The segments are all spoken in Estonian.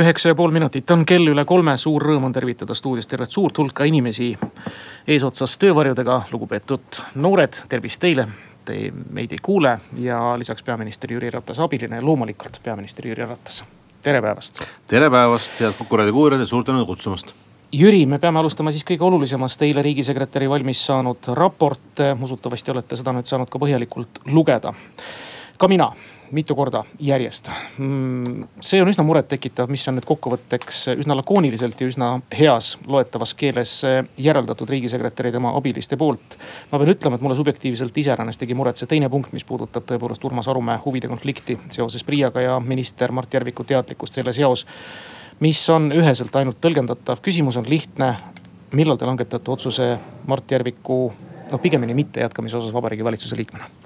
üheksa ja pool minutit on kell üle kolme, suur rõõm on tervitada stuudios tervet suurt hulka inimesi eesotsas töövarjudega. lugupeetud noored, tervist teile. Te meid ei kuule ja lisaks peaminister Jüri Ratase abiline ja loomulikult peaminister Jüri Ratas. tere päevast. tere päevast, head Kuku raadio kuulajad ja suur tänu kutsumast. Jüri, me peame alustama siis kõige olulisemast. eile riigisekretäri valmis saanud raport, usutavasti olete seda nüüd saanud ka põhjalikult lugeda. ka mina mitu korda järjest. Mm, see on üsna murettekitav, mis on nüüd kokkuvõtteks üsna lakooniliselt ja üsna heas loetavas keeles järeldatud riigisekretäri tema abiliste poolt. ma pean ütlema, et mulle subjektiivselt iseäranis tegi muret see teine punkt, mis puudutab tõepoolest Urmas Arumäe huvide konflikti seoses PRIA-ga ja minister Mart Järviku teadlikkust selle seos. mis on üheselt ainult tõlgendatav, küsimus on lihtne. millal te langetate otsuse Mart Järviku noh, pigemini mittejätkamise osas Vabariigi Valitsuse liikmena?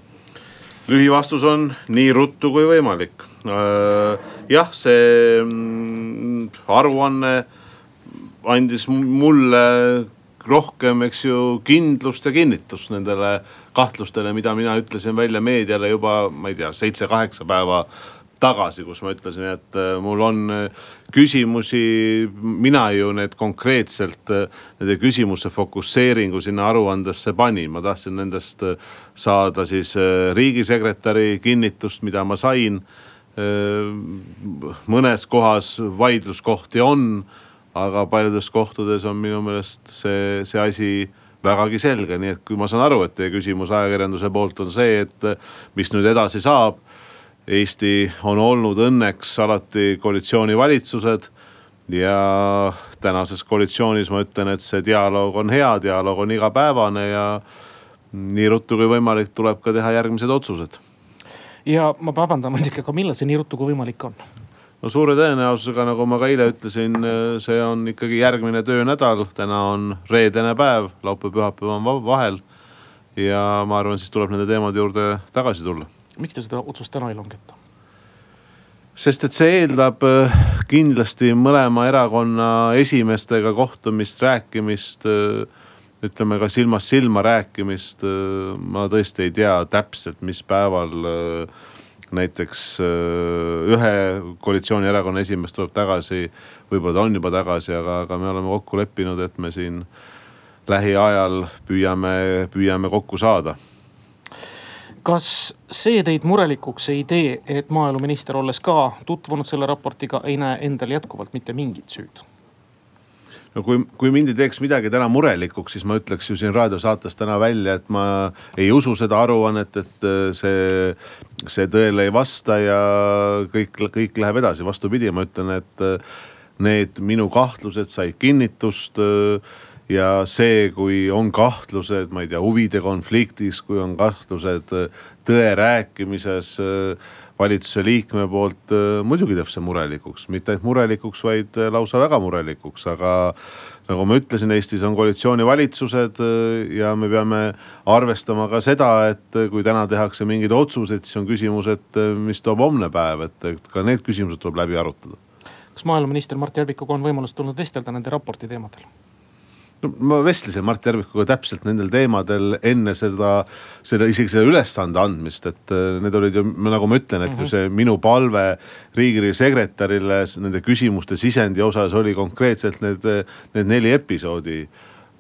Lühivastus on nii ruttu kui võimalik. Äh, jah, see mm, aruanne andis mulle rohkem, eks ju, kindlust ja kinnitust nendele kahtlustele, mida mina ütlesin välja meediale juba, ma ei tea, seitse-kaheksa päeva tagasi, kus ma ütlesin, et äh, mul on äh, küsimusi. mina ju need konkreetselt, äh, nende küsimuste fokusseeringu sinna aruandesse panin, ma tahtsin nendest saada siis riigisekretäri kinnitust, mida ma sain. mõnes kohas vaidluskohti on, aga paljudes kohtades on minu meelest see, see asi vägagi selge, nii et kui ma saan aru, et teie küsimus ajakirjanduse poolt on see, et mis nüüd edasi saab Eesti on olnud õnneks alati koalitsioonivalitsused. ja tänases koalitsioonis ma ütlen, et see dialoog on hea, dialoog on igapäevane ja nii ruttu kui võimalik, tuleb ka teha järgmised otsused. ja ma vabandan muidugi, aga millal see nii ruttu kui võimalik on? no suure tõenäosusega, nagu ma ka eile ütlesin, see on ikkagi järgmine töönädal, täna on reedene päev, laupäev, pühapäev on vahel. ja ma arvan, siis tuleb nende teemade juurde tagasi tulla miks te seda otsust täna ei langeta? sest et see eeldab äh, kindlasti mõlema erakonna esimeestega kohtumist, rääkimist. Äh, ütleme ka silmast silma rääkimist. Äh, ma tõesti ei tea täpselt, mis päeval näiteks ühe koalitsioonierakonna esimees tuleb tagasi. võib-olla ta on juba tagasi, aga, aga me oleme kokku leppinud, et me siin lähiajal püüame, püüame kokku saada kas see teid murelikuks ei tee, et maaeluminister, olles ka tutvunud selle raportiga, ei näe endal jätkuvalt mitte mingit süüd? no kui, kui mind ei teeks midagi täna murelikuks, siis ma ütleks ju siin raadiosaates täna välja, et ma ei usu seda aruannet, et äh, see, see tõele ei vasta ja kõik, kõik läheb edasi. vastupidi, ma ütlen, et äh, need minu kahtlused said kinnitust äh, ja see, kui on kahtlused, ma ei tea, huvide konfliktis, kui on kahtlused äh, tõe rääkimises äh, valitsuse liikme poolt, äh, muidugi teeb see murelikuks, mitte ainult murelikuks, vaid lausa väga murelikuks, aga nagu ma ütlesin, Eestis on koalitsioonivalitsused ja me peame arvestama ka seda, et kui täna tehakse mingeid otsuseid, siis on küsimus, et mis toob homne päev, et ka need küsimused tuleb läbi arutada. kas maaeluminister Mart Järvikuga on võimalus tulnud vestelda nende raporti teemadel? No ma vestlesin Mart Järvikuga täpselt nendel teemadel enne seda, selle isegi selle ülesande andmist, et äh, need olid ju nagu ma ütlen, et mm -hmm. ju mhm. see minu palve riigisekretärile nende küsimuste sisendi osas oli konkreetselt need, need neli episoodi.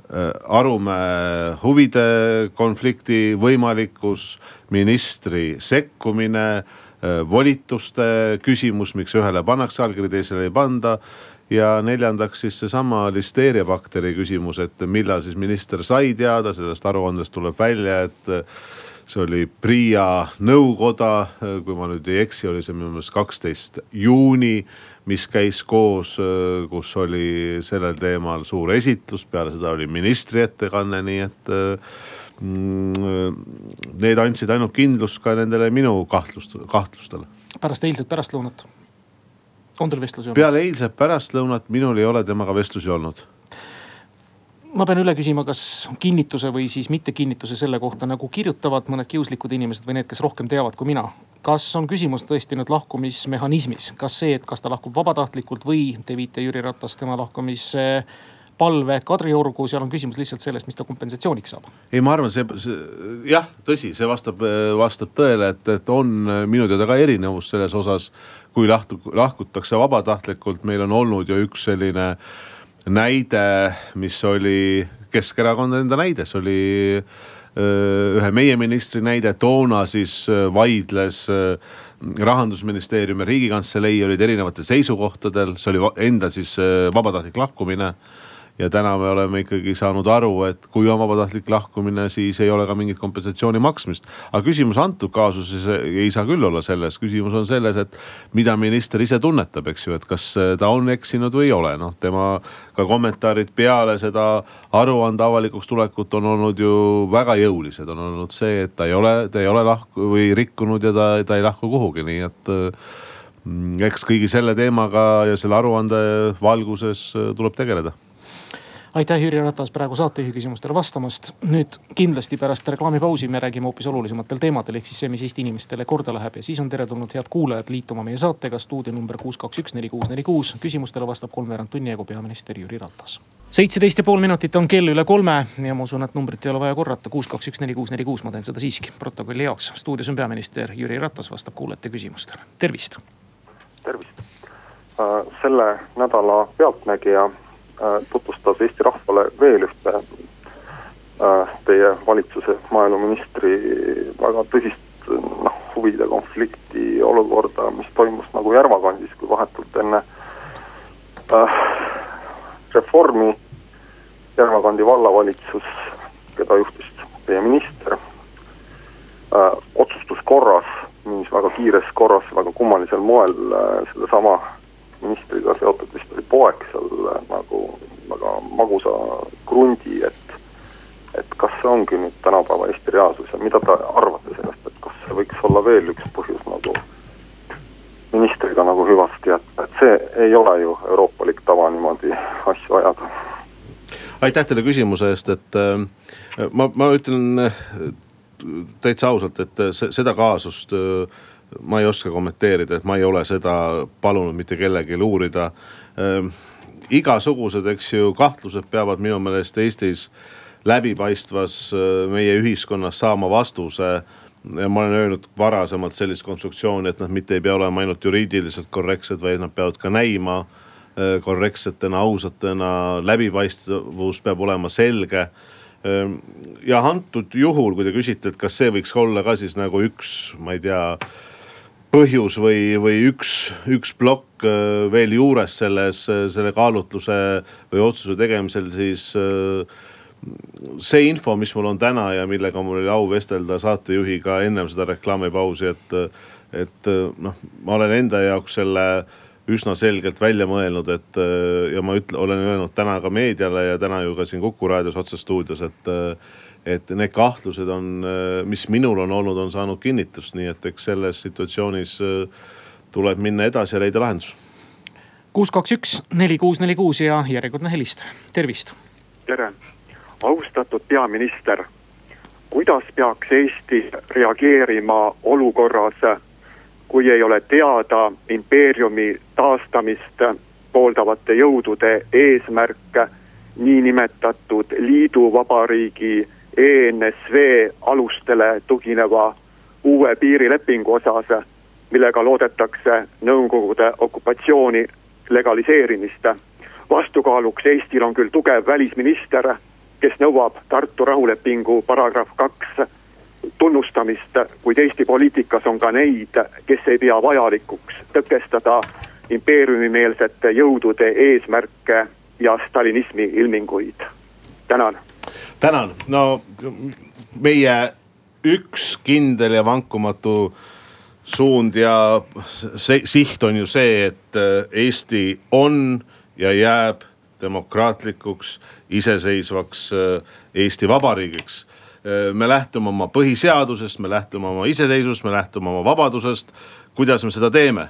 Äh, Arumäe huvide konflikti võimalikkus, ministri sekkumine äh, volituste küsimus, miks ühele pannakse allkiri, teisele ei panda ja neljandaks siis seesama listeeriabakteri küsimus, et millal siis minister sai teada, sellest aruandest tuleb välja, et see oli PRIA nõukoda, kui ma nüüd ei eksi, oli see minu meelest kaksteist juuni, mis käis koos, kus oli sellel teemal suur esitlus, peale seda oli ministri ettekanne, nii et mm, need andsid ainult kindlust ka nendele minu kahtlust, kahtlustele. pärast eilset pärastlõunat on teil vestlusi olnud? peale eilset pärastlõunat minul ei ole temaga vestlusi olnud. ma pean üle küsima, kas kinnituse või siis mittekinnituse selle kohta, nagu kirjutavad mõned kiuslikud inimesed või need, kes rohkem teavad kui mina. kas on küsimus tõesti nüüd lahkumismehhanismis, kas see, et kas ta lahkub vabatahtlikult või te viite Jüri Ratast tema lahkumise palve Kadriorgu, seal on küsimus lihtsalt selles, mis ta kompensatsiooniks saab. ei, ma arvan, see, see jah, tõsi, see vastab, vastab tõele, et, et on minu teada ka erinevus selles osas. Kui lahtu, lahkutakse vabatahtlikult, meil on olnud ju üks selline näide, mis oli Keskerakonna enda näide, see oli ühe meie ministri näide, toona siis vaidles rahandusministeerium ja riigikantselei olid erinevatel seisukohtadel, see oli enda siis vabatahtlik lahkumine ja täna me oleme ikkagi saanud aru, et kui on vabatahtlik lahkumine, siis ei ole ka mingit kompensatsiooni maksmist. aga küsimus antud kaasuses ei saa küll olla selles, küsimus on selles, et mida minister ise tunnetab, eks ju, et kas ta on eksinud või ei ole, noh tema ka kommentaarid peale seda aruande avalikuks tulekut on olnud ju väga jõulised, on olnud see, et ta ei ole, ta ei ole lahku või rikkunud ja ta, ta ei lahku kuhugi, nii et mm, eks kõigi selle teemaga ja selle aruande valguses tuleb tegeleda aitäh, Jüri Ratas, praegu saatejuhi küsimustele vastamast. nüüd kindlasti pärast reklaamipausi me räägime hoopis olulisematel teemadel, ehk siis see, mis Eesti inimestele korda läheb ja siis on teretulnud head kuulajad liituma meie saatega. stuudio number kuus, kaks, üks, neli, kuus, neli, kuus. küsimustele vastab kolmveerand tunni jagu peaminister Jüri Ratas. seitseteist ja pool minutit on kell üle kolme ja ma usun, et numbrit ei ole vaja korrata. kuus, kaks, üks, neli, kuus, neli, kuus, ma teen seda siiski protokolli jaoks. stuudios on peaminister Jüri Ratas, vastab kuulajate küsimustele. tervist. tervist äh,. selle nädala Pealtnägija tutvustas Eesti rahvale veel ühte äh, teie valitsuse maaeluministri väga tõsist noh, huvide konflikti olukorda, mis toimus nagu Järvakandis, kui vahetult enne äh, reformi Järvakandi vallavalitsus, keda juhtis teie minister äh,, otsustuskorras, mingis väga kiires korras, väga kummalisel moel äh, sedasama ministriga seotud vist oli poeg seal äh, nagu väga magusa krundi, et, et kas see ongi nüüd tänapäeva Eesti reaalsus ja mida te arvate sellest, et kas see võiks olla veel üks põhjus nagu ministriga nagu hüvasti jätta, et see ei ole ju euroopalik tava niimoodi asju ajada. aitäh teile küsimuse eest, et äh, ma, ma ütlen äh, täitsa ausalt, et seda kaasust äh, ma ei oska kommenteerida, et ma ei ole seda palunud mitte kellelgi uurida äh,. igasugused, eks ju, kahtlused peavad minu meelest Eestis läbipaistvas äh, meie ühiskonnas saama vastuse ja ma olen öelnud varasemalt sellist konstruktsiooni, et nad mitte ei pea olema ainult juriidiliselt korrektsed, vaid nad peavad ka näima äh, korrektsetena, ausatena, läbipaistvus peab olema selge ähm, ja antud juhul, kui te küsite, et kas see võiks olla ka siis nagu üks, ma ei tea põhjus või, või üks, üks plokk äh, veel juures selles, selle kaalutluse või otsuse tegemisel, siis äh, see info, mis mul on täna ja millega mul oli au vestelda saatejuhiga ennem seda reklaamipausi, et, et noh, ma olen enda jaoks selle üsna selgelt välja mõelnud, et ja ma ütle, olen öelnud täna ka meediale ja täna ju ka siin Kuku raadios otsestuudios, et et need kahtlused on, mis minul on olnud, on saanud kinnitust, nii et eks selles situatsioonis äh, tuleb minna edasi ja leida lahendus. kuus, kaks, üks, neli, kuus, neli, kuus ja järjekordne helistaja, tervist. tere, austatud peaminister. kuidas peaks Eesti reageerima olukorras, kui ei ole teada impeeriumi taastamist pooldavate jõudude eesmärk niinimetatud liiduvabariigi ENSV alustele tugineva uue piirilepingu osas, millega loodetakse Nõukogude okupatsiooni legaliseerimist. vastukaaluks Eestil on küll tugev välisminister, kes nõuab Tartu rahulepingu paragrahv kaks tunnustamist, kuid Eesti poliitikas on ka neid, kes ei pea vajalikuks tõkestada impeeriumimeelsete jõudude eesmärke ja stalinismi ilminguid. tänan tänan, no meie üks kindel ja vankumatu suund ja siht on ju see, et äh, Eesti on ja jääb demokraatlikuks, iseseisvaks äh, Eesti Vabariigiks. Äh, me lähtume oma põhiseadusest, me lähtume oma iseseisvusest, me lähtume oma vabadusest. kuidas me seda teeme?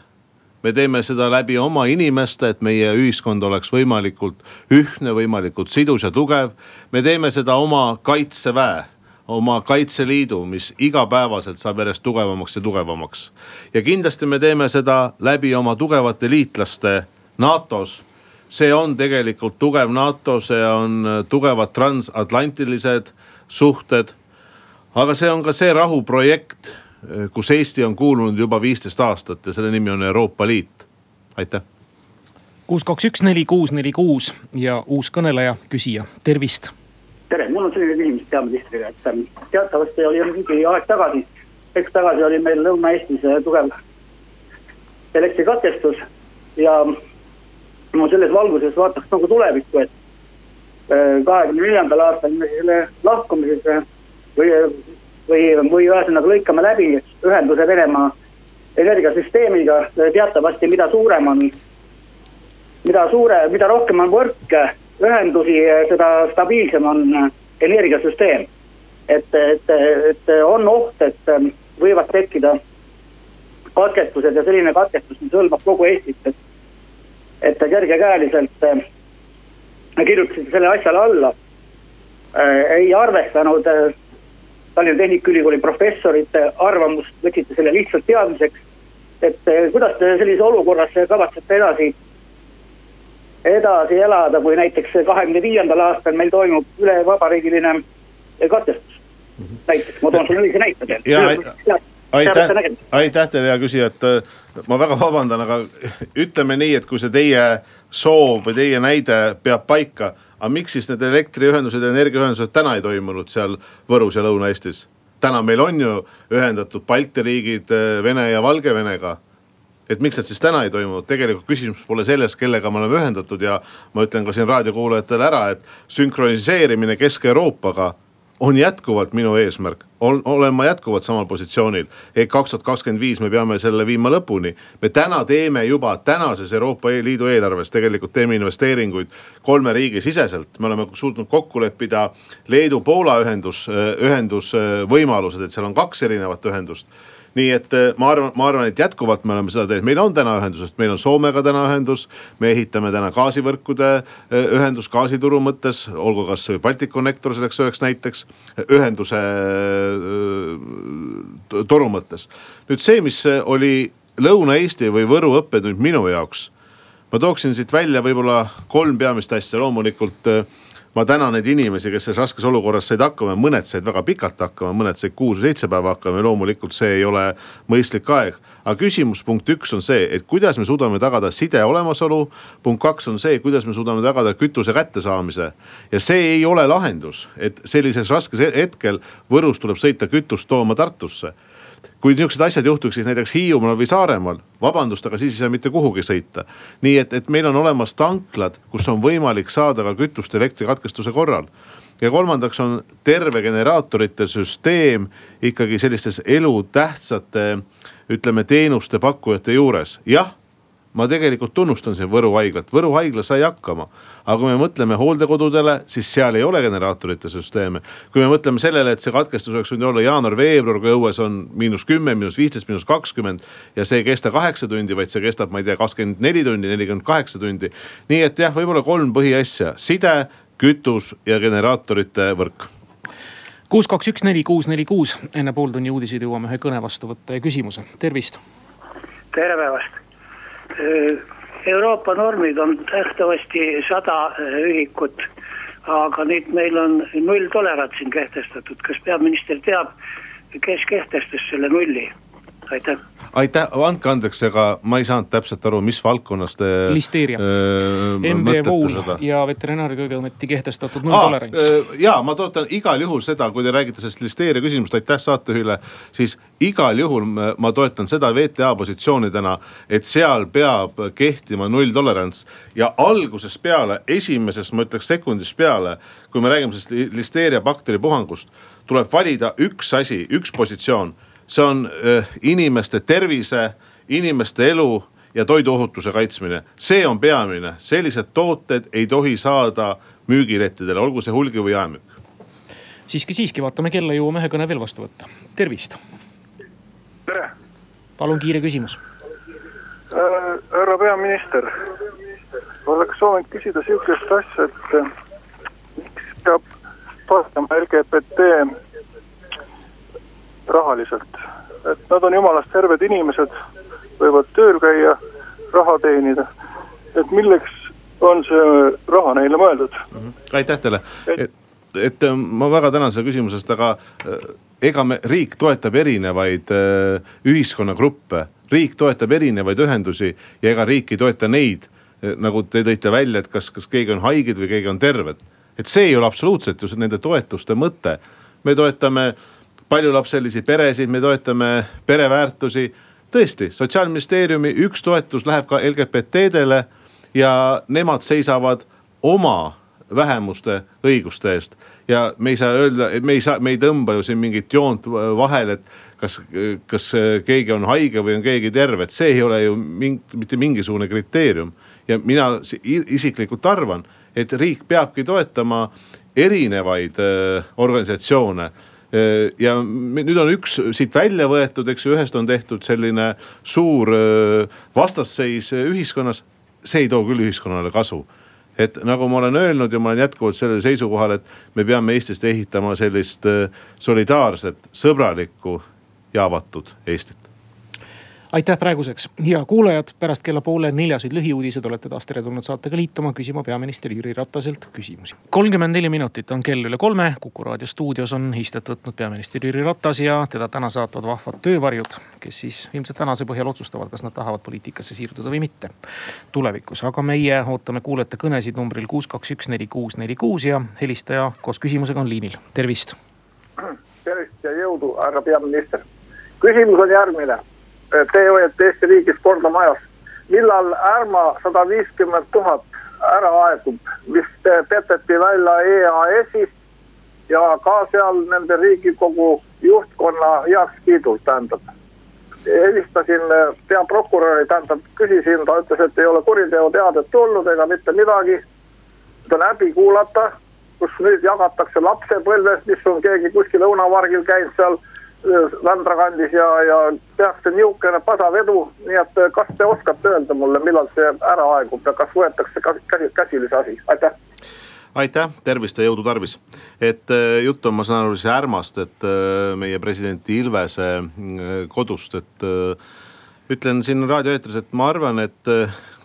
Me teeme seda läbi oma inimeste, et meie ühiskond oleks võimalikult ühtne, võimalikult sidus ja tugev. me teeme seda oma kaitseväe oma Kaitseliidu, mis igapäevaselt saab järjest tugevamaks ja tugevamaks. ja kindlasti me teeme seda läbi oma tugevate liitlaste NATO-s. see on tegelikult tugev NATO, see on tugevad transatlantilised suhted. aga see on ka see rahuprojekt, kus Eesti on kuulunud juba viisteist aastat ja selle nimi on Euroopa Liit. aitäh! Kuus, kaks, üks, neli, kuus, neli, kuus ja uus kõneleja, küsija, tervist! Tere, mul on selline küsimus peaministrile, et ähm, teatavasti oli mingi aeg tagasi, hetk tagasi oli meil Lõuna-Eestis äh, tugev elektrikatkestus ja ma selles valguses vaataks nagu tulevikku, et äh, kahekümne neljandal aastal me selle lahkumises äh, või, või, või ühesõnaga lõikame läbi ühenduse Venemaa energiasüsteemiga. teatavasti, mida suurem on, mida suure, mida rohkem on võrke ühendusi, seda stabiilsem on energiasüsteem. et, et, et on oht, et võivad tekkida katkestused ja selline katkestus, mis hõlmab kogu Eestit, et, et kergekäeliselt äh, kirjutasite selle asjale alla äh,. ei arvestanud äh, Tallinna Tehnikaülikooli professorite arvamust, võtsite selle lihtsalt teadmiseks. et äh, kuidas te sellises olukorras kavatsete edasi edasi elada, kui näiteks kahekümne viiendal aastal meil toimub ülevabariigiline katkestus. näiteks, ma toon sulle lühikese näite teile. aitäh, aitäh teile, hea küsija, et äh, ma väga vabandan, aga ütleme nii, et kui see teie soov või teie näide peab paika, aga miks siis need elektriühendused ja energiaühendused täna ei toimunud seal Võrus ja Lõuna-Eestis? täna meil on ju ühendatud Balti riigid äh, Vene ja Valgevenega et miks need siis täna ei toimunud, tegelikult küsimus pole selles, kellega me oleme ühendatud ja ma ütlen ka siin raadiokuulajatele ära, et sünkroniseerimine Kesk-Euroopaga on jätkuvalt minu eesmärk, olen ma jätkuvalt samal positsioonil. et kaks tuhat kakskümmend viis me peame selle viima lõpuni. me täna teeme juba tänases Euroopa Liidu eelarves tegelikult teeme investeeringuid kolme riigi siseselt. me oleme suutnud kokku leppida Leedu-Poola ühendus, ühendusvõimalused, et seal on kaks erinevat ühendust nii et äh, ma arvan, ma arvan, et jätkuvalt me oleme seda teed, meil on täna ühendused, meil on Soomega täna ühendus. me ehitame täna gaasivõrkude äh, ühendus gaasituru mõttes, olgu kasvõi Balticconnector selleks üheks näiteks, ühenduse äh, toru mõttes. nüüd see, mis oli Lõuna-Eesti või Võru õppetund minu jaoks. ma tooksin siit välja võib-olla kolm peamist asja, loomulikult ma tänan neid inimesi, kes selles raskes olukorras said hakkama, mõned said väga pikalt hakkama, mõned said kuus või seitse päeva hakkama ja loomulikult see ei ole mõistlik aeg. aga küsimus punkt üks on see, et kuidas me suudame tagada side olemasolu. punkt kaks on see, kuidas me suudame tagada kütuse kättesaamise ja see ei ole lahendus, et sellises raskes hetkel Võrus tuleb sõita kütust tooma Tartusse kui niisugused asjad juhtuksid näiteks Hiiumaal või Saaremaal, vabandust, aga siis ei saa mitte kuhugi sõita. nii et, et meil on olemas tanklad, kus on võimalik saada ka kütust elektrikatkestuse korral ja kolmandaks on terve generaatorite süsteem ikkagi sellistes elutähtsate, ütleme teenuste pakkujate juures. jah ma tegelikult tunnustan siin Võru haiglat, Võru haigla sai hakkama. aga kui me mõtleme hooldekodudele, siis seal ei ole generaatorite süsteeme. kui me mõtleme sellele, et see katkestus oleks võinud olla jaanuar-veebruar, kui õues on miinus kümme, miinus viisteist, miinus kakskümmend. ja see ei kesta kaheksa tundi, vaid see kestab, ma ei tea, kakskümmend neli tundi, nelikümmend kaheksa tundi. nii et jah, võib-olla kolm põhiasja, side, kütus ja generaatorite võrk kuus, kaks, üks, neli, kuus, neli, kuus, enne pooltunni uudiseid jõuame ühe kõne vastu võtta ja küsimuse, tervist. tere päevast Euroopa normid on nähtavasti sada äh, ühikut, aga nüüd meil on nulltolerants siin kehtestatud, kas peaminister teab, kes kehtestas selle nulli? Aitäh aitäh, andke andeks, aga ma ei saanud täpselt aru, mis valdkonnas te. listeeria äh,, MV Vool ja Veterinaar- ja Toiduameti kehtestatud nulltolerants äh,. ja ma toetan igal juhul seda, kui te räägite sellest listeeria küsimust, aitäh saatejuhile. siis igal juhul ma toetan seda VTA positsiooni täna, et seal peab kehtima nulltolerants. ja algusest peale, esimesest ma ütleks sekundist peale, kui me räägime sellest listeeria bakteripuhangust, tuleb valida üks asi, üks positsioon see on äh, inimeste tervise, inimeste elu ja toiduohutuse kaitsmine, see on peamine, sellised tooted ei tohi saada müügilettidele, olgu see hulgi või jaemüük. siiski, siiski vaatame kella, jõuame ühe kõne veel vastu võtta, tervist. tere. palun kiire küsimus. härra peaminister, oleks soovinud küsida sihukest asja, et äh, miks peab toetama LGBT rahaliselt, et nad on jumalast terved inimesed, võivad tööl käia, raha teenida. et milleks on see raha neile mõeldud? aitäh teile, et, et äh, ma väga tänan selle küsimuse eest, aga äh, ega me, riik toetab erinevaid äh, ühiskonnagruppe, riik toetab erinevaid ühendusi ja ega riik ei toeta neid, nagu te tõite välja, et kas, kas keegi on haiged või keegi on terved. et see ei ole absoluutselt ju nende toetuste mõte. me toetame paljulapselisi peresid, me toetame pereväärtusi. tõesti, sotsiaalministeeriumi üks toetus läheb ka LGBT-dele ja nemad seisavad oma vähemuste õiguste eest. ja me ei saa öelda, me ei saa, me ei tõmba ju siin mingit joont vahele, et kas, kas keegi on haige või on keegi terve, et see ei ole ju ming, mitte mingisugune kriteerium. ja mina isiklikult arvan, et riik peabki toetama erinevaid äh, organisatsioone ja nüüd on üks siit välja võetud, eks ju, ühest on tehtud selline suur äh, vastasseis ühiskonnas. see ei too küll ühiskonnale kasu et nagu ma olen öelnud ja ma olen jätkuvalt sellel seisukohal, et me peame Eestist ehitama sellist äh, solidaarset, sõbralikku ja avatud Eestit aitäh praeguseks ja kuulajad, pärast kella poole neljaseid lühiuudised olete taas teretulnud saatega liituma, küsima peaminister Jüri Rataselt küsimusi. kolmkümmend neli minutit on kell üle kolme, Kuku raadio stuudios on istet võtnud peaminister Jüri Ratas ja teda täna saatvad vahvad töövarjud, kes siis ilmselt tänase põhjal otsustavad, kas nad tahavad poliitikasse siirduda või mitte tulevikus. aga meie ootame kuulajate kõnesid numbril kuus, kaks, üks, neli, kuus, neli, kuus ja helistaja koos küsimusega on liinil, tervist. tervist ja jõudu, härra peaminister. küsimus on järgmine te hoiate Eesti riigis korda majas. millal Ärma sada viiskümmend tuhat ära aegub, mis peteti välja EAS-is ja ka seal nende riigikogu juhtkonna heakskiidul, tähendab. helistasin peaprokuröri, tähendab küsisin, ta ütles, et ei ole kuriteoteadet tulnud ega mitte midagi. seda läbi kuulata, kus nüüd jagatakse lapsepõlves, mis on keegi kuskil õunavargil käinud seal Vändra kandis ja, ja tehakse nihukene pasavedu, nii et kas te oskate öelda mulle, millal see ära aegub ja kas võetakse käsi, käsile see asi, aitäh! Aitäh, tervist ja jõudu tarvis. et jutt on, ma saan aru, siis Ärmast, et meie presidenti Ilvese kodust, et ütlen siin raadioeetris, et ma arvan, et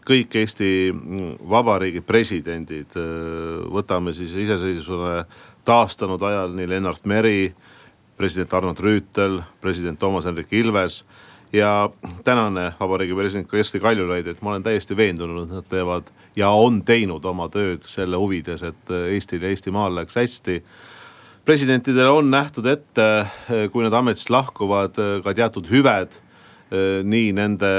kõik Eesti mm, Vabariigi presidendid, võtame siis iseseisvuse taastanud ajal nii Lennart Meri president Arnold Rüütel, president Toomas Hendrik Ilves ja tänane vabariigi president Kersti Kaljulaid, et ma olen täiesti veendunud, et nad teevad ja on teinud oma tööd selle huvides, et Eestil ja Eestimaal läheks hästi. presidentidele on nähtud ette, kui nad ametist lahkuvad, ka teatud hüved nii nende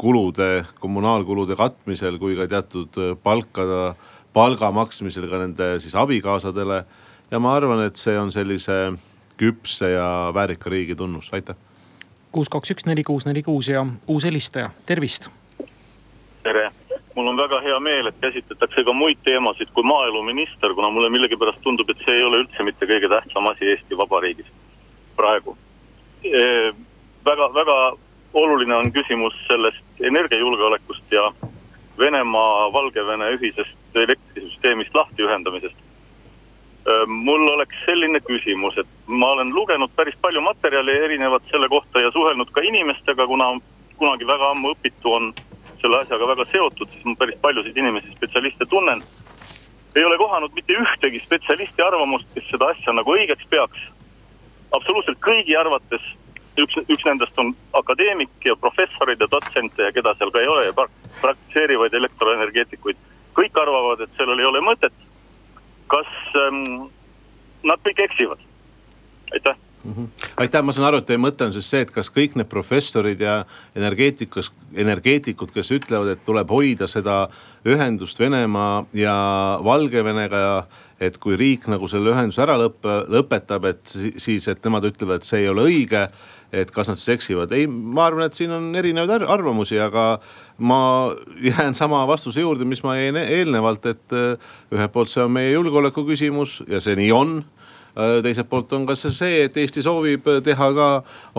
kulude, kommunaalkulude katmisel kui ka teatud palkade, palga maksmisel ka nende siis abikaasadele. ja ma arvan, et see on sellise küpse ja väärika riigi tunnus, aitäh. kuus, kaks, üks, neli, kuus, neli, kuus ja uus helistaja, tervist. tere, mul on väga hea meel, et käsitletakse ka muid teemasid kui maaeluminister, kuna mulle millegipärast tundub, et see ei ole üldse mitte kõige tähtsam asi Eesti Vabariigis praegu e,. väga, väga oluline on küsimus sellest energiajulgeolekust ja Venemaa, Valgevene ühisest elektrisüsteemist lahtiühendamisest mul oleks selline küsimus, et ma olen lugenud päris palju materjali erinevat selle kohta ja suhelnud ka inimestega, kuna kunagi väga ammu õpitu on selle asjaga väga seotud, siis ma päris paljusid inimesi, spetsialiste tunnen. ei ole kohanud mitte ühtegi spetsialisti arvamust, kes seda asja nagu õigeks peaks. absoluutselt kõigi arvates, üks, üks nendest on akadeemik ja professorid ja dotsente ja keda seal ka ei ole ja praktiseerivaid elektroenergeetikuid. kõik arvavad, et sellel ei ole mõtet nad kõik eksivad? aitäh mm. -hmm. aitäh, ma saan aru, et teie mõte on siis see, et kas kõik need professorid ja energeetikas, energeetikud, kes ütlevad, et tuleb hoida seda ühendust Venemaa ja Valgevenega ja et kui riik nagu selle ühenduse ära lõpp, lõpetab, et siis, et nemad ütlevad, et see ei ole õige. Et kas nad siis eksivad, ei, ma arvan, et siin on erinevaid arvamusi, aga ma jään sama vastuse juurde, mis ma jäin eelnevalt, et äh, ühelt poolt see on meie julgeoleku küsimus ja see nii on Äh, teiselt poolt on ka see see, et Eesti soovib teha ka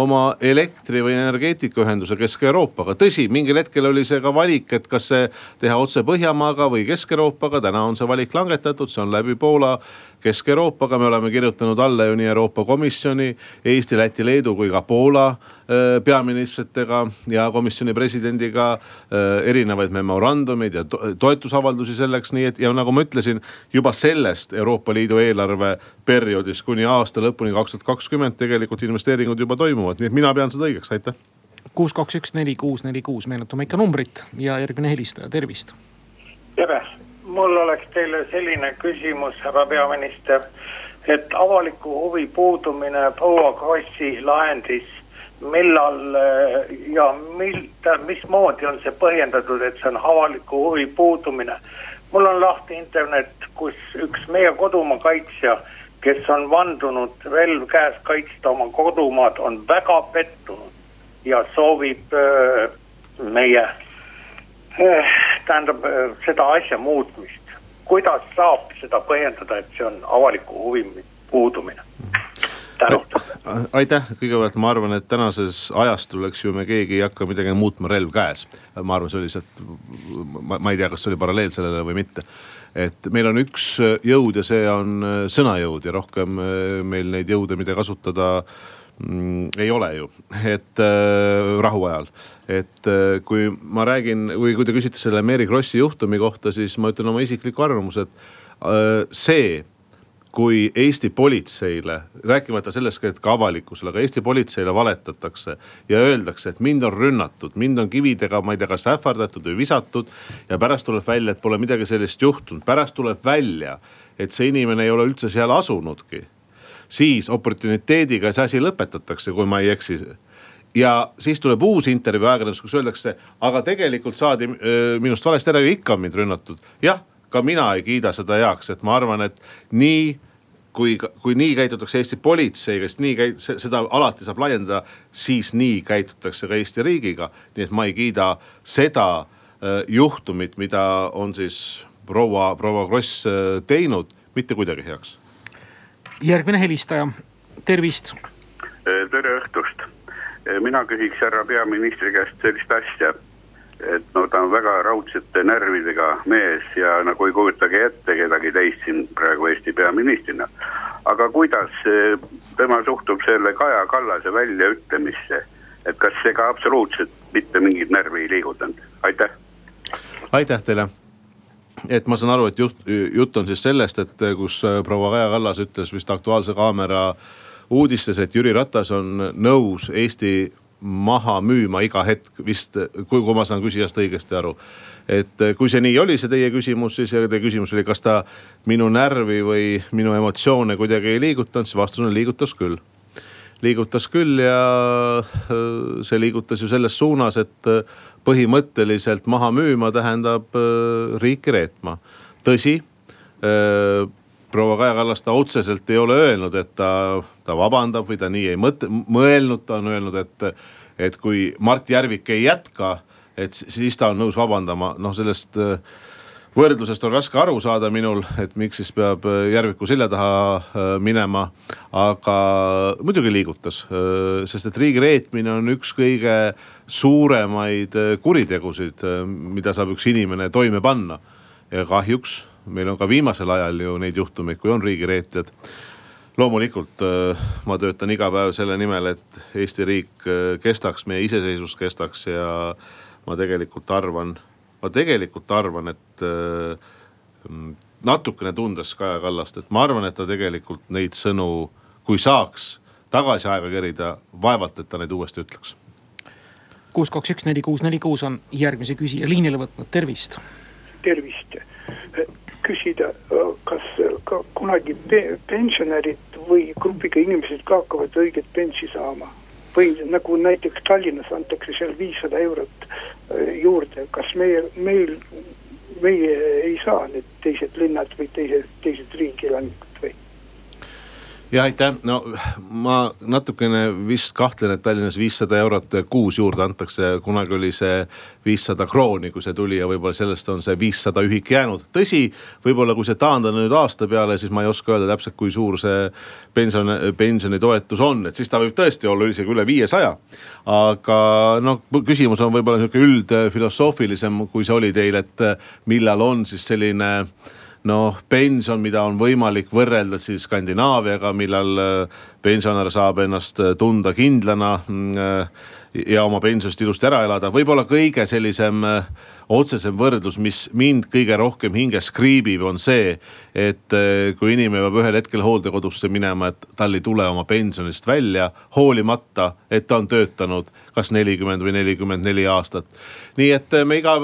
oma elektri või energeetikaühenduse Kesk-Euroopaga. tõsi, mingil hetkel oli see ka valik, et kas see teha otse Põhjamaaga või Kesk-Euroopaga. täna on see valik langetatud, see on läbi Poola Kesk-Euroopaga, me oleme kirjutanud alla ju nii Euroopa Komisjoni, Eesti, Läti, Leedu kui ka Poola äh, peaministritega ja komisjoni presidendiga erinevaid memorandumeid ja toetusavaldusi selleks, nii et ja nagu ma ütlesin, juba sellest Euroopa Liidu eelarveperioodist kuni aasta lõpuni kaks tuhat kakskümmend tegelikult investeeringud juba toimuvad, nii et mina pean seda õigeks, aitäh. kuus, kaks, üks, neli, kuus, neli, kuus, meenutame ikka numbrit ja järgmine helistaja, tervist. tere mul oleks teile selline küsimus, härra peaminister. et avaliku huvi puudumine proua Krossi lahendis, millal äh, ja mil-, mismoodi on see põhjendatud, et see on avaliku huvi puudumine. mul on lahti internet, kus üks meie kodumaa kaitsja, kes on vandunud relv käes kaitsta oma kodumaad, on väga pettunud ja soovib öö, äh, meie Eh, tähendab eh, seda asja muutmist. kuidas saab seda põhjendada, et see on avaliku huvi puudumine? aitäh, kõigepealt ma arvan, et tänases ajastul, eks ju, me keegi ei hakka midagi muutma relv käes. ma arvan, see oli lihtsalt, ma ei tea, kas see oli paralleel sellele või mitte et meil on üks jõud ja see on sõnajõud ja rohkem meil neid jõude, mida kasutada mm, ei ole ju, et äh, rahuajal et äh, kui ma räägin või kui te küsite selle Mary Krossi juhtumi kohta, siis ma ütlen oma isikliku arvamuse, et äh, see kui Eesti politseile, rääkimata sellest, et ka avalikkusele, aga Eesti politseile valetatakse ja öeldakse, et mind on rünnatud, mind on kividega, ma ei tea, kas ähvardatud või visatud. ja pärast tuleb välja, et pole midagi sellist juhtunud, pärast tuleb välja, et see inimene ei ole üldse seal asunudki. siis oportuniteediga see asi lõpetatakse, kui ma ei eksi ja siis tuleb uus intervjuu ajakirjanduses, kus öeldakse, aga tegelikult saadi minust valesti ära ja ikka on mind rünnatud. jah, ka mina ei kiida seda heaks, et ma arvan, et nii kui, kui nii käitutakse Eesti politseiga, sest nii käit-, seda alati saab laiendada, siis nii käitutakse ka Eesti riigiga. nii et ma ei kiida seda juhtumit, mida on siis proua, proua Kross teinud, mitte kuidagi heaks. järgmine helistaja, tervist. tere õhtust mina küsiks härra peaministri käest sellist asja. et no ta on väga raudsete närvidega mees ja nagu ei kujutagi ette kedagi teist siin praegu Eesti peaministrina. aga kuidas eh, tema suhtub selle Kaja Kallase väljaütlemisse, et kas see ka absoluutselt mitte mingit närvi ei liigutanud, aitäh. aitäh teile et ma saan aru, et jutt, jutt on siis sellest, et kus proua Kaja Kallas ütles vist Aktuaalse Kaamera äh, uudistes, et Jüri Ratas on nõus Eesti maha müüma iga hetk vist, kui, kui ma saan küsijast õigesti aru. et kui see nii oli, see teie küsimus siis teie küsimus oli, kas ta minu närvi või minu emotsioone kuidagi ei liigutanud, siis vastus on liigutas küll. liigutas küll ja äh, see liigutas ju selles suunas, et äh, põhimõtteliselt maha müüma tähendab äh, riiki reetma. tõsi proua Kaja Kallas ta otseselt ei ole öelnud, et ta, ta vabandab või ta nii ei mõtle, mõelnud, ta on öelnud, et, et kui Mart Järvik ei jätka, et siis ta on nõus vabandama, noh sellest äh, võrdlusest on raske aru saada minul, et miks siis peab äh, Järviku selja taha äh, minema. aga muidugi liigutas, sest et riigi reetmine on üks kõige suuremaid kuritegusid, mida saab üks inimene toime panna. ja kahjuks meil on ka viimasel ajal ju neid juhtumeid, kui on riigireetjad. loomulikult äh, ma töötan iga päev selle nimel, et Eesti riik äh, kestaks, meie iseseisvus kestaks ja ma tegelikult arvan, ma tegelikult arvan, et äh, natukene tundes Kaja Kallast, et ma arvan, et ta tegelikult neid sõnu, kui saaks tagasi aega kerida, vaevalt, et ta neid uuesti ütleks. kuus, kaks, üks, neli, kuus, neli, kuus on järgmise küsija liinile võtnud, tervist. tervist küsida, kas ka kunagi pensionärid või grupiga inimesed ka hakkavad õiget pensi saama? või nagu näiteks Tallinnas antakse seal viissada eurot äh, juurde, kas meie, meil, meie ei saa need teised linnad või teised, teised riigi elanikud või? Ja aitäh, no ma natukene vist kahtlen, et Tallinnas viissada eurot kuus juurde antakse, kunagi oli see viissada krooni, kui see tuli ja võib-olla sellest on see viissada ühik jäänud. tõsi, võib-olla kui see taandada nüüd aasta peale, siis ma ei oska öelda täpselt, kui suur see pension, pensionitoetus on, et siis ta võib tõesti olla isegi üle viiesaja. aga noh, küsimus on võib-olla sihuke üldfilosoofilisem, kui see oli teil, et millal on siis selline noh, pension, mida on võimalik võrrelda siis Skandinaaviaga, millal äh, pensionär saab ennast äh, tunda kindlana mm, äh, ja oma pensionist ilusti ära elada. võib-olla kõige sellisem otsesem võrdlus, mis mind kõige rohkem hinges kriibib, on see, et kui inimene peab ühel hetkel hooldekodusse minema, et tal ei tule oma pensionist välja, hoolimata, et ta on töötanud kas nelikümmend või nelikümmend neli aastat. nii et me iga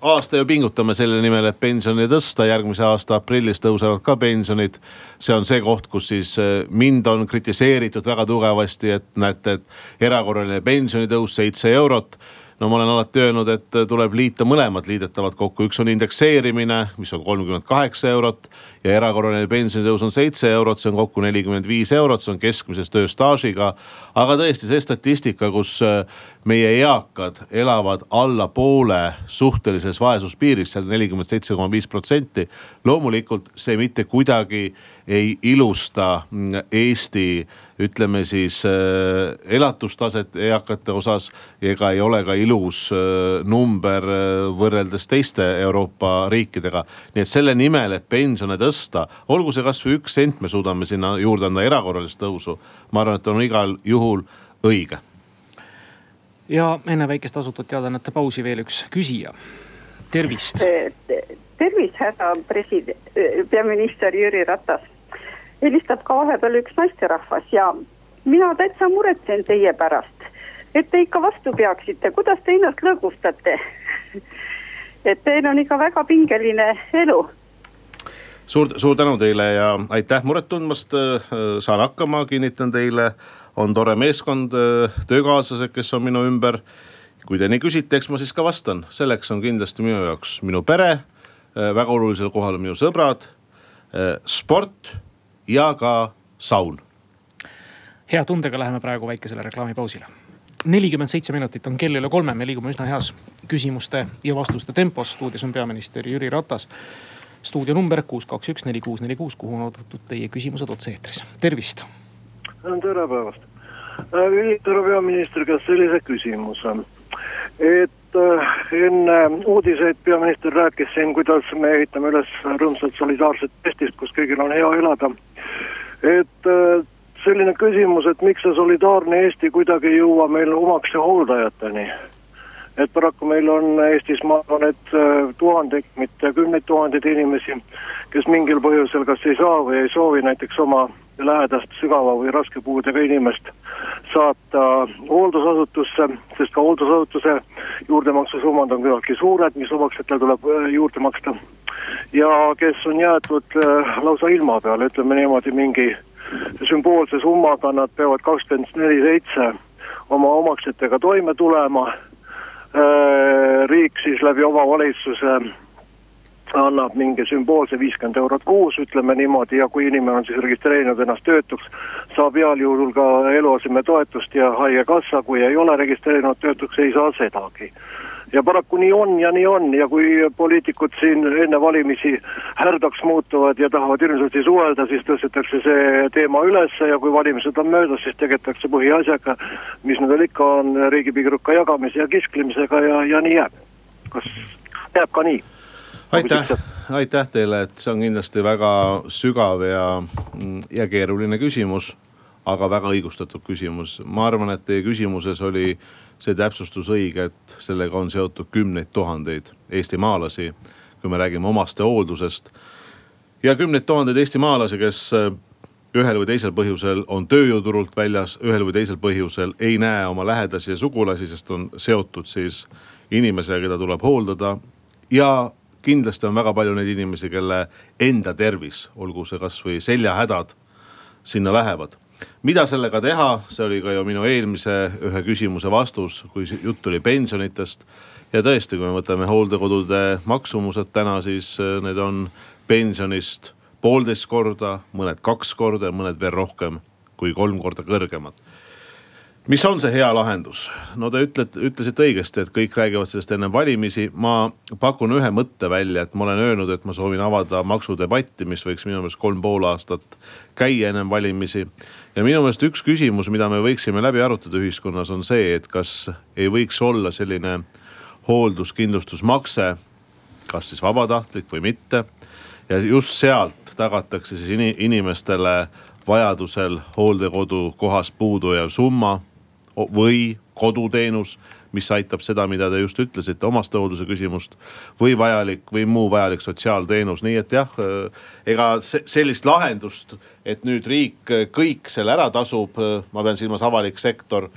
aasta ju pingutame selle nimel, et pensioni tõsta, järgmise aasta aprillis tõusevad ka pensionid. see on see koht, kus siis eh, mind on kritiseeritud väga tugevasti, et näete, et erakorraline pensionitõus seitse eurot no ma olen alati öelnud, et tuleb liita mõlemad liidetavad kokku, üks on indekseerimine, mis on kolmkümmend kaheksa eurot ja erakorraline pensionitõus on seitse eurot, see on kokku nelikümmend viis eurot, see on keskmises tööstaažiga. aga tõesti see statistika, kus äh, meie eakad elavad alla poole suhtelises vaesuspiiris, seal nelikümmend seitse koma viis protsenti. loomulikult see mitte kuidagi ei ilusta mm, Eesti ütleme siis äh, elatustaset eakate osas ega ei ole ka ilus äh, number võrreldes teiste Euroopa riikidega. nii et selle nimel, et pensione tõsta, olgu see kasvõi üks sent, me suudame sinna juurde anda erakorralist tõusu. ma arvan, et on igal juhul õige. Ja enne väikest asutud teadannete pausi veel üks küsija, tervist. tervist, härra president, peaminister Jüri Ratas. helistab ka vahepeal üks naisterahvas ja mina täitsa muretsen teie pärast, et te ikka vastu peaksite, kuidas te ennast lõõgustate et teil on ikka väga pingeline elu suur, suur tänu teile ja aitäh muret tundmast. saan hakkama, kinnitan teile, on tore meeskond, töökaaslased, kes on minu ümber. kui te nii küsite, eks ma siis ka vastan, selleks on kindlasti minu jaoks minu pere, väga olulisel kohal minu sõbrad, sport ja ka saun. hea tundega läheme praegu väikesele reklaamipausile nelikümmend seitse minutit on kell üle kolme, me liigume üsna heas küsimuste ja vastuste tempos. stuudios on peaminister Jüri Ratas stuudio number kuus, kaks, üks, neli, kuus, neli, kuus, kuhu on oodatud teie küsimused otse-eetris, tervist. Tere päevast, härra peaminister, kas sellise küsimuse, et äh, enne uudiseid peaminister rääkis siin, kuidas me ehitame üles rõõmsat solidaarset Eestit, kus kõigil on hea elada. et äh, selline küsimus, et miks see solidaarne Eesti kuidagi ei jõua meil omakse hooldajateni? Et paraku meil on Eestis, ma arvan, et äh, tuhandeid, mitte kümneid tuhandeid inimesi, kes mingil põhjusel kas ei saa või ei soovi näiteks oma lähedast sügava või raske puudega inimest saata hooldusasutusse, sest ka hooldusasutuse juurdemaksusummad on küllaltki suured, mis omaksjatele tuleb äh, juurde maksta. ja kes on jäetud äh, lausa ilma peale, ütleme niimoodi mingi sümboolse summaga, nad peavad kakskümmend neli seitse oma omaksjatega toime tulema Äh, riik siis läbi omavalitsuse annab mingi sümboolse viiskümmend eurot kuus, ütleme niimoodi, ja kui inimene on siis registreerinud ennast töötuks, saab heal juhul ka eluasemetoetust ja haigekassa, kui ei ole registreerinud töötuks, ei saa sedagi ja paraku nii on ja nii on ja kui poliitikud siin enne valimisi härdaks muutuvad ja tahavad hirmsasti suhelda, siis tõstetakse see teema ülesse ja kui valimised on möödas, siis tegeletakse põhiasjaga, mis nendel ikka on, riigipigruka jagamise ja kisklemisega ja, ja nii jääb. kas jääb ka nii? Aitäh, aitäh teile, et see on kindlasti väga sügav ja, ja keeruline küsimus, aga väga õigustatud küsimus. ma arvan, et teie küsimuses oli see täpsustus õige, et sellega on seotud kümneid tuhandeid eestimaalasi, kui me räägime omastehooldusest. ja kümneid tuhandeid eestimaalasi, kes äh, ühel või teisel põhjusel on tööjõuturult väljas, ühel või teisel põhjusel ei näe oma lähedasi ja sugulasi, sest on seotud siis inimesega, keda tuleb hooldada. ja kindlasti on väga palju neid inimesi, kelle enda tervis, olgu see kasvõi seljahädad, sinna lähevad. Mida sellega teha, see oli ka ju minu eelmise ühe küsimuse vastus, kui jutt oli pensionitest. ja tõesti, kui me võtame hooldekodude maksumused täna, siis äh, need on pensionist poolteist korda, mõned kaks korda ja mõned veel rohkem kui kolm korda kõrgemad mis on see hea lahendus? no te ütlete, ütlesite õigesti, et kõik räägivad sellest enne valimisi. ma pakun ühe mõtte välja, et ma olen öelnud, et ma soovin avada maksudebatti, mis võiks minu meelest kolm pool aastat käia ennem valimisi. ja minu meelest üks küsimus, mida me võiksime läbi arutada ühiskonnas, on see, et kas ei võiks olla selline hoolduskindlustusmakse, kas siis vabatahtlik või mitte. ja just sealt tagatakse siis inimestele vajadusel hooldekodu kohast puudujav summa või koduteenus, mis aitab seda, mida te just ütlesite, omastehoolduse küsimust. või vajalik või muu vajalik sotsiaalteenus, nii et jah, ega sellist lahendust, et nüüd riik kõik selle ära tasub, ma pean silmas avalik sektor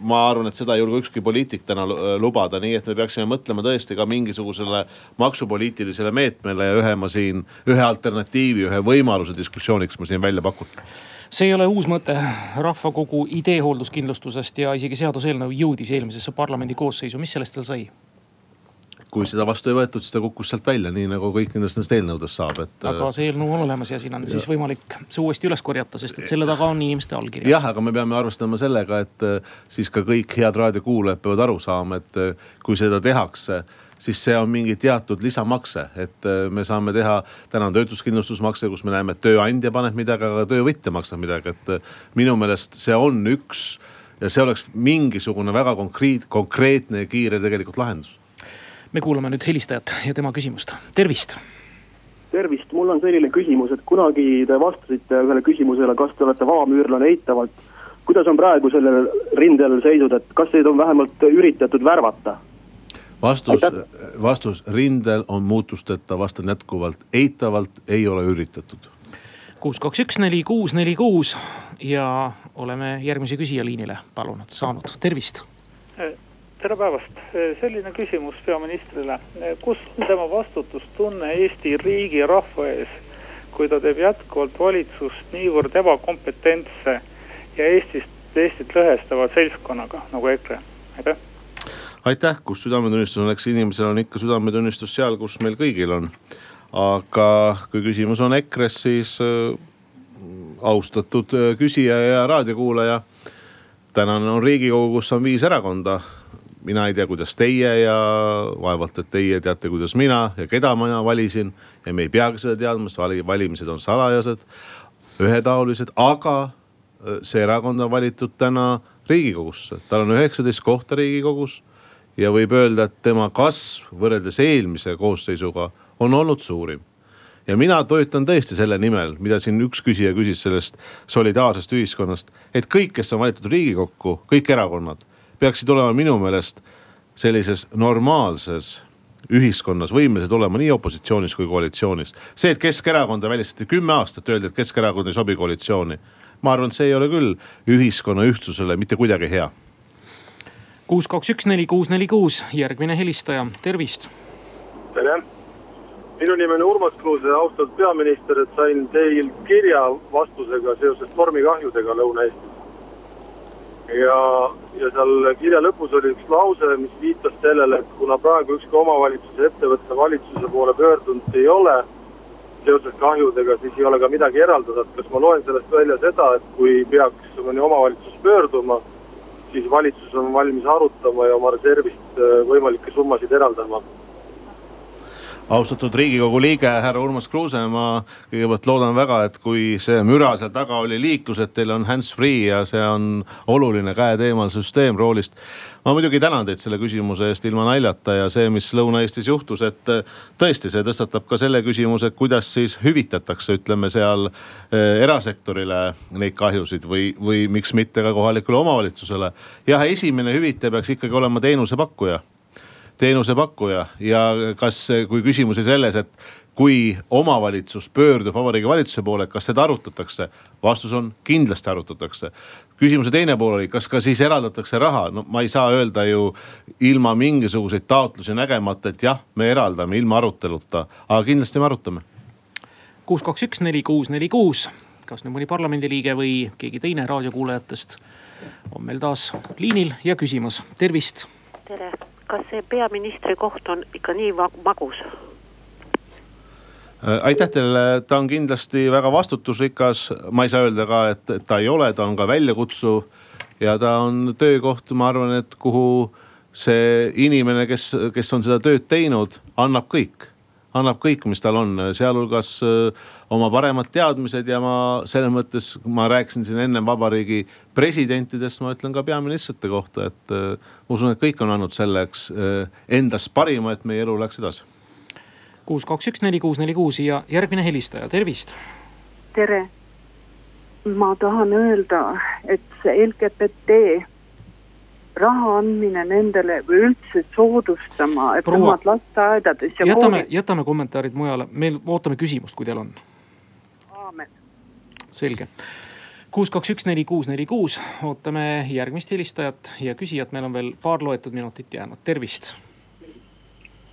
ma arvan, et seda ei julge ükski poliitik täna lubada, nii et me peaksime mõtlema tõesti ka mingisugusele maksupoliitilisele meetmele ja ühe ma siin, ühe alternatiivi, ühe võimaluse diskussiooniks ma siin välja pakun see ei ole uus mõte. rahvakogu idee hoolduskindlustusest ja isegi seaduseelnõu jõudis eelmisesse parlamendi koosseisu, mis sellest veel sai? kui seda vastu ei võetud, siis ta kukkus sealt välja, nii nagu kõik nendest nendest eelnõudest saab, et. aga see eelnõu on olemas ja siin on ja. siis võimalik see uuesti üles korjata, sest et selle taga on inimeste allkirjad. jah, aga me peame arvestama sellega, et siis ka kõik head raadiokuulajad peavad aru saama, et kui seda tehakse siis see on mingi teatud lisamakse, et äh, me saame teha, täna on töötuskindlustusmakse, kus me näeme, et tööandja paneb midagi, aga töövõtja maksab midagi, et äh, minu meelest see on üks ja see oleks mingisugune väga konkreet, konkreetne ja kiire tegelikult lahendus. me kuulame nüüd helistajat ja tema küsimust, tervist. tervist, mul on selline küsimus, et kunagi te vastasite ühele küsimusele, kas te olete vabamüürlane eitavalt. kuidas on praegu sellel rindel seisud, et kas teid on vähemalt üritatud värvata? Vastus, vastus rindel on muutusteta, vastan jätkuvalt, eitavalt ei ole üritatud. kuus, kaks, üks, neli, kuus, neli, kuus ja oleme järgmise küsija liinile palunud, saanud, tervist. tere päevast, selline küsimus peaministrile, kus on tema vastutustunne Eesti riigi ja rahva ees, kui ta teeb jätkuvalt valitsust niivõrd ebakompetentse ja Eestist, Eestit lõhestava seltskonnaga nagu EKRE, aitäh aitäh, kus südametunnistus on, eks inimesel on ikka südametunnistus seal, kus meil kõigil on. aga kui küsimus on EKRE-s, siis äh, austatud äh, küsija ja raadiokuulaja. tänane on riigikogu, kus on viis erakonda. mina ei tea, kuidas teie ja vaevalt, et teie teate, kuidas mina ja keda mina valisin. ja me ei peagi seda teadma, sest valimised on salajased, ühetaolised, aga äh, see erakond on valitud täna riigikogusse, tal on üheksateist kohta riigikogus ja võib öelda, et tema kasv võrreldes eelmise koosseisuga on olnud suurim. ja mina töötan tõesti selle nimel, mida siin üks küsija küsis sellest solidaarsest ühiskonnast, et kõik, kes on valitud Riigikokku, kõik erakonnad peaksid olema minu meelest sellises normaalses ühiskonnas võimelised olema nii opositsioonis kui koalitsioonis. see, et Keskerakonda välistati kümme aastat, öeldi, et Keskerakond ei sobi koalitsiooni. ma arvan, et see ei ole küll ühiskonna ühtsusele mitte kuidagi hea kuus, kaks, üks, neli, kuus, neli, kuus, järgmine helistaja, tervist. tere, minu nimi on Urmas Kruuse, austatud peaminister, et sain teilt kirja vastusega seoses tormikahjudega Lõuna-Eestis. ja, ja seal kirja lõpus oli üks lause, mis viitas sellele, et kuna praegu ükski omavalitsuse ettevõte valitsuse poole pöördunud ei ole seoses kahjudega, siis ei ole ka midagi eraldada, et kas ma loen sellest välja seda, et kui peaks mõni omavalitsus pöörduma siis valitsus on valmis arutama ja oma reservist äh, võimalikke summasid eraldama austatud riigikogu liige härra Urmas Kruuse, ma kõigepealt loodan väga, et kui see müra seal taga oli liiklus, et teil on hands-free ja see on oluline käed eemal süsteem roolist. ma muidugi tänan teid selle küsimuse eest ilma naljata ja see, mis Lõuna-Eestis juhtus, et tõesti, see tõstatab ka selle küsimuse, kuidas siis hüvitatakse, ütleme seal äh, erasektorile neid kahjusid või, või miks mitte ka kohalikule omavalitsusele. jah, esimene hüvitaja peaks ikkagi olema teenusepakkuja teenusepakkuja ja kas, kui küsimus oli selles, et kui omavalitsus pöördub Vabariigi Valitsuse poole, kas seda arutatakse? vastus on kindlasti arutatakse. küsimuse teine pool oli, kas ka siis eraldatakse raha, no ma ei saa öelda ju ilma mingisuguseid taotlusi nägemata, et jah, me eraldame ilma aruteluta, aga kindlasti me arutame. kuus, kaks, üks, neli, kuus, neli, kuus. kas nüüd mõni parlamendiliige või keegi teine raadiokuulajatest on meil taas liinil ja küsimas, tervist. tere kas see peaministri koht on ikka nii magus? aitäh teile, ta on kindlasti väga vastutusrikas, ma ei saa öelda ka, et ta ei ole, ta on ka väljakutsuv. ja ta on töökoht, ma arvan, et kuhu see inimene, kes, kes on seda tööd teinud, annab kõik annab kõik, mis tal on, sealhulgas äh, oma paremad teadmised ja ma selles mõttes, ma rääkisin siin ennem vabariigi presidentidest, ma ütlen ka peaministrite kohta, et äh, ma usun, et kõik on andnud selleks äh, endast parima, et meie elu läheks edasi. kuus, kaks, üks, neli, kuus, neli, kuus ja järgmine helistaja, tervist. tere. ma tahan öelda, et see LGBT raha andmine nendele või üldse soodustama, et Proua, nemad lasteaedades ja jätame, jätame kommentaarid mujale, meil ootame küsimust, kui teil on. selge. kuus, kaks, üks, neli, kuus, neli, kuus, ootame järgmist helistajat ja küsijat, meil on veel paar loetud minutit jäänud, tervist.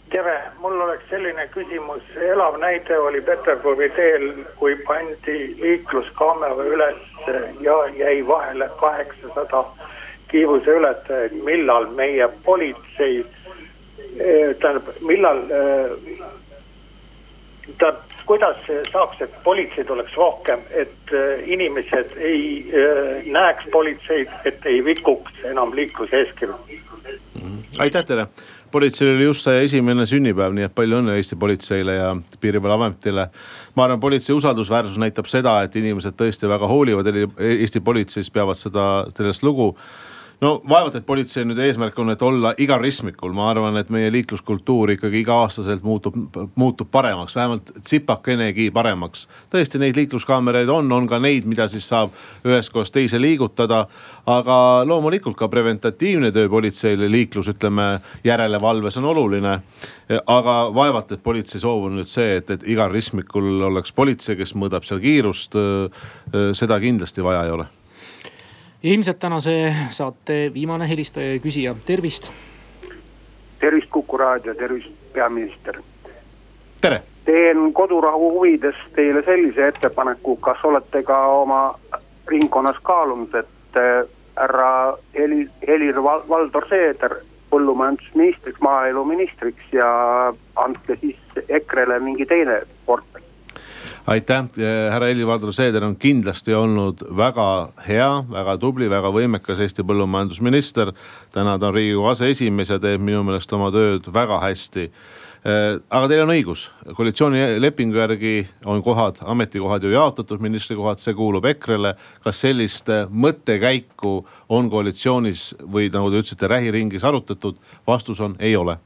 tere, mul oleks selline küsimus, elav näide oli Peterburi teel, kui pandi liikluskaamera üles ja jäi vahele kaheksasada kiiruseületajaid, millal meie politsei, tähendab, millal, tähendab, kuidas saaks, et politseid oleks rohkem, et inimesed ei näeks politseid, et ei rikuks enam liikluseeskirju? aitäh teile, politseil oli just see esimene sünnipäev, nii et palju õnne Eesti politseile ja piirivalveametile. ma arvan, politsei usaldusväärsus näitab seda, et inimesed tõesti väga hoolivad Eesti politseist, peavad seda, sellest lugu no vaevalt, et politsei nüüd eesmärk on, et olla igal ristmikul, ma arvan, et meie liikluskultuur ikkagi iga-aastaselt muutub, muutub paremaks, vähemalt tsipakenegi paremaks. tõesti, neid liikluskaameraid on, on ka neid, mida siis saab ühest kohast teise liigutada. aga loomulikult ka preventatiivne töö politseil liiklus, ütleme järelevalves on oluline. aga vaevalt, et politsei soov on nüüd see, et, et igal ristmikul oleks politsei, kes mõõdab seal kiirust. seda kindlasti vaja ei ole ilmselt tänase saate viimane helistaja ja küsija, tervist. tervist, Kuku raadio, tervist, peaminister. tere. teen kodurahu huvides teile sellise ettepaneku, kas olete ka oma ringkonnas kaalunud, et äh, härra Helir, Helir-Valdor Seeder põllumajandusministriks, maaeluministriks ja andke siis EKRE-le mingi teine portfell aitäh, härra Helir-Valdor Seeder on kindlasti olnud väga hea, väga tubli, väga võimekas Eesti põllumajandusminister. täna ta on riigikogu aseesimees ja teeb minu meelest oma tööd väga hästi aga teil on õigus, koalitsioonilepingu järgi on kohad, ametikohad ju jaotatud, ministrikohad, see kuulub EKRE-le. kas sellist mõttekäiku on koalitsioonis või nagu te ütlesite, rähiringis arutatud? vastus on ei ole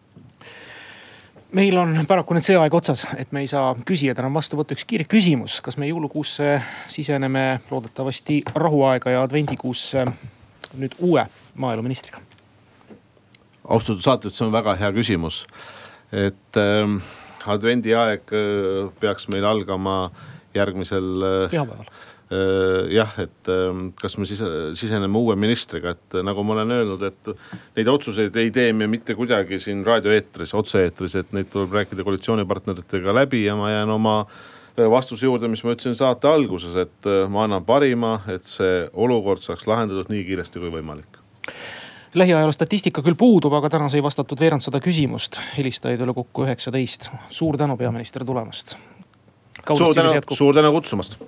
meil on paraku nüüd see aeg otsas, et me ei saa küsijad enam vastu võtta. üks kiire küsimus, kas me jõulukuusse siseneme loodetavasti rahuaega ja advendikuusse nüüd uue maaeluministriga? austatud saatejuht, see on väga hea küsimus. et äh, advendiaeg äh, peaks meil algama järgmisel äh,. pühapäeval Äh, jah, et ähm, kas me sise, siseneme uue ministriga, et äh, nagu ma olen öelnud, et neid otsuseid ei tee me mitte kuidagi siin raadioeetris, otse-eetris, et neid tuleb rääkida koalitsioonipartneritega läbi ja ma jään oma äh, vastuse juurde, mis ma ütlesin saate alguses, et ma annan parima, et see olukord saaks lahendatud nii kiiresti kui võimalik lähiajaloo statistika küll puudub, aga täna sai vastatud veerand sada küsimust, helistajaid oli kokku üheksateist. suur tänu, peaminister, tulemast. suur tänu, suur tänu kutsumast